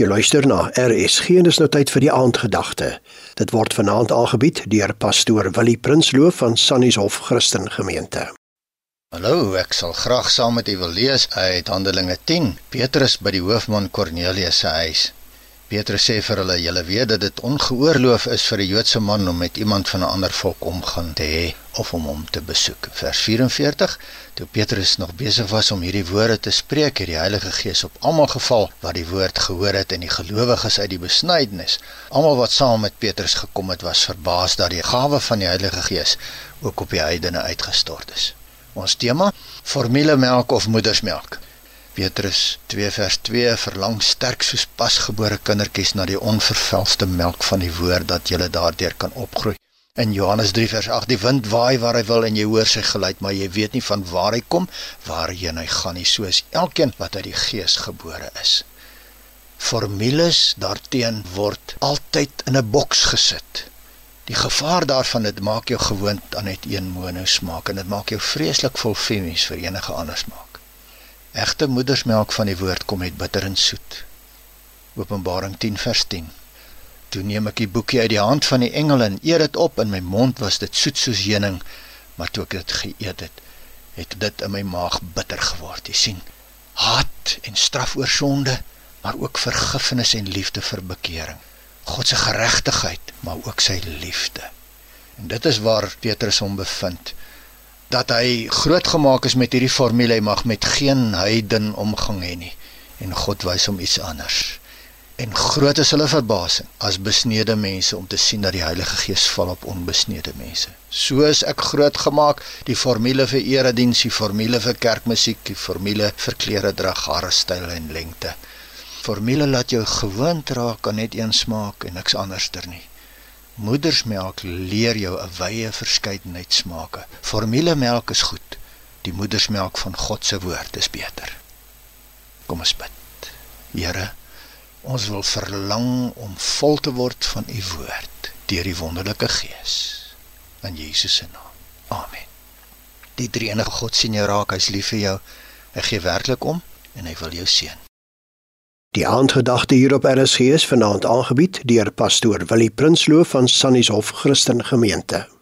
Jy luister na RSG en dis nou tyd vir die aandgedagte. Dit word vanaand aangebied deur pastoor Willie Prinsloo van Sannieshof Christen Gemeente. Hallo, ek sal graag saam met u wil lees uit Handelinge 10. Petrus by die hoofman Kornelius se huis. Petrus sê vir hulle: "Julle weet dat dit ongeoorloof is vir 'n Joodse man om met iemand van 'n ander volk omgang te hê of om hom te besoek." Vers 44: Toe Petrus nog besig was om hierdie woorde te spreek, het die Heilige Gees op almal geval wat die woord gehoor het en die gelowiges uit die besnydenis. Almal wat saam met Petrus gekom het, was verbaas dat die gawe van die Heilige Gees ook op die heidene uitgestort is. Ons tema: formulemelk of moedersmelk. Petrus 2 vers 2 verlang sterk soos pasgebore kindertjies na die onvervalste melk van die woord dat jy daardeur kan opgroei. In Johannes 3 vers 8 die wind waai waar hy wil en jy hoor sy geluid maar jy weet nie van waar hy kom, waarheen hy gaan nie, soos elkeen wat uit die gees gebore is. Formules daarteen word altyd in 'n boks gesit. Die gevaar daarvan dit maak jou gewoond aan net een mono smaak en dit maak jou vreeslik vol femies vir enige ander smaak. Egte moedersmelk van die woord kom met bitter en soet. Openbaring 10 vers 10. Toe neem ek die boekie uit die hand van die engel en eet dit op in my mond was dit soet soos heuning, maar toe ek dit geëet het, het dit in my maag bitter geword. Jy sien, haat en straf oor sonde, maar ook vergifnis en liefde vir bekering. God se geregtigheid, maar ook sy liefde. En dit is waar Petrus hom bevind dat hy grootgemaak is met hierdie formule hy mag met geen heiden omgang hê nie en God wys hom iets anders. En groot is hulle verbasing as besnede mense om te sien dat die Heilige Gees val op onbesnede mense. So is ek grootgemaak, die formule vir erediens, die formule vir kerkmusiek, die formule vir klere dra, hare styl en lengte. Formule laat jou gewoond raak aan net een smaak en niks anderster nie. Moedersmelk leer jou 'n wye verskeidenheid smake. Formulemelk is goed. Die moedersmelk van God se woord is beter. Kom ons bid. Here, ons wil verlang om vol te word van u woord deur die wonderlike Gees. In Jesus se naam. Amen. Die drie enige God sien jou raak, hy's lief vir jou. Hy gee werklik om en hy wil jou seën. Die aandgedagte hier op RSG is vanaand aangebied deur pastoor Willie Prinsloo van Sannieshof Christen Gemeente.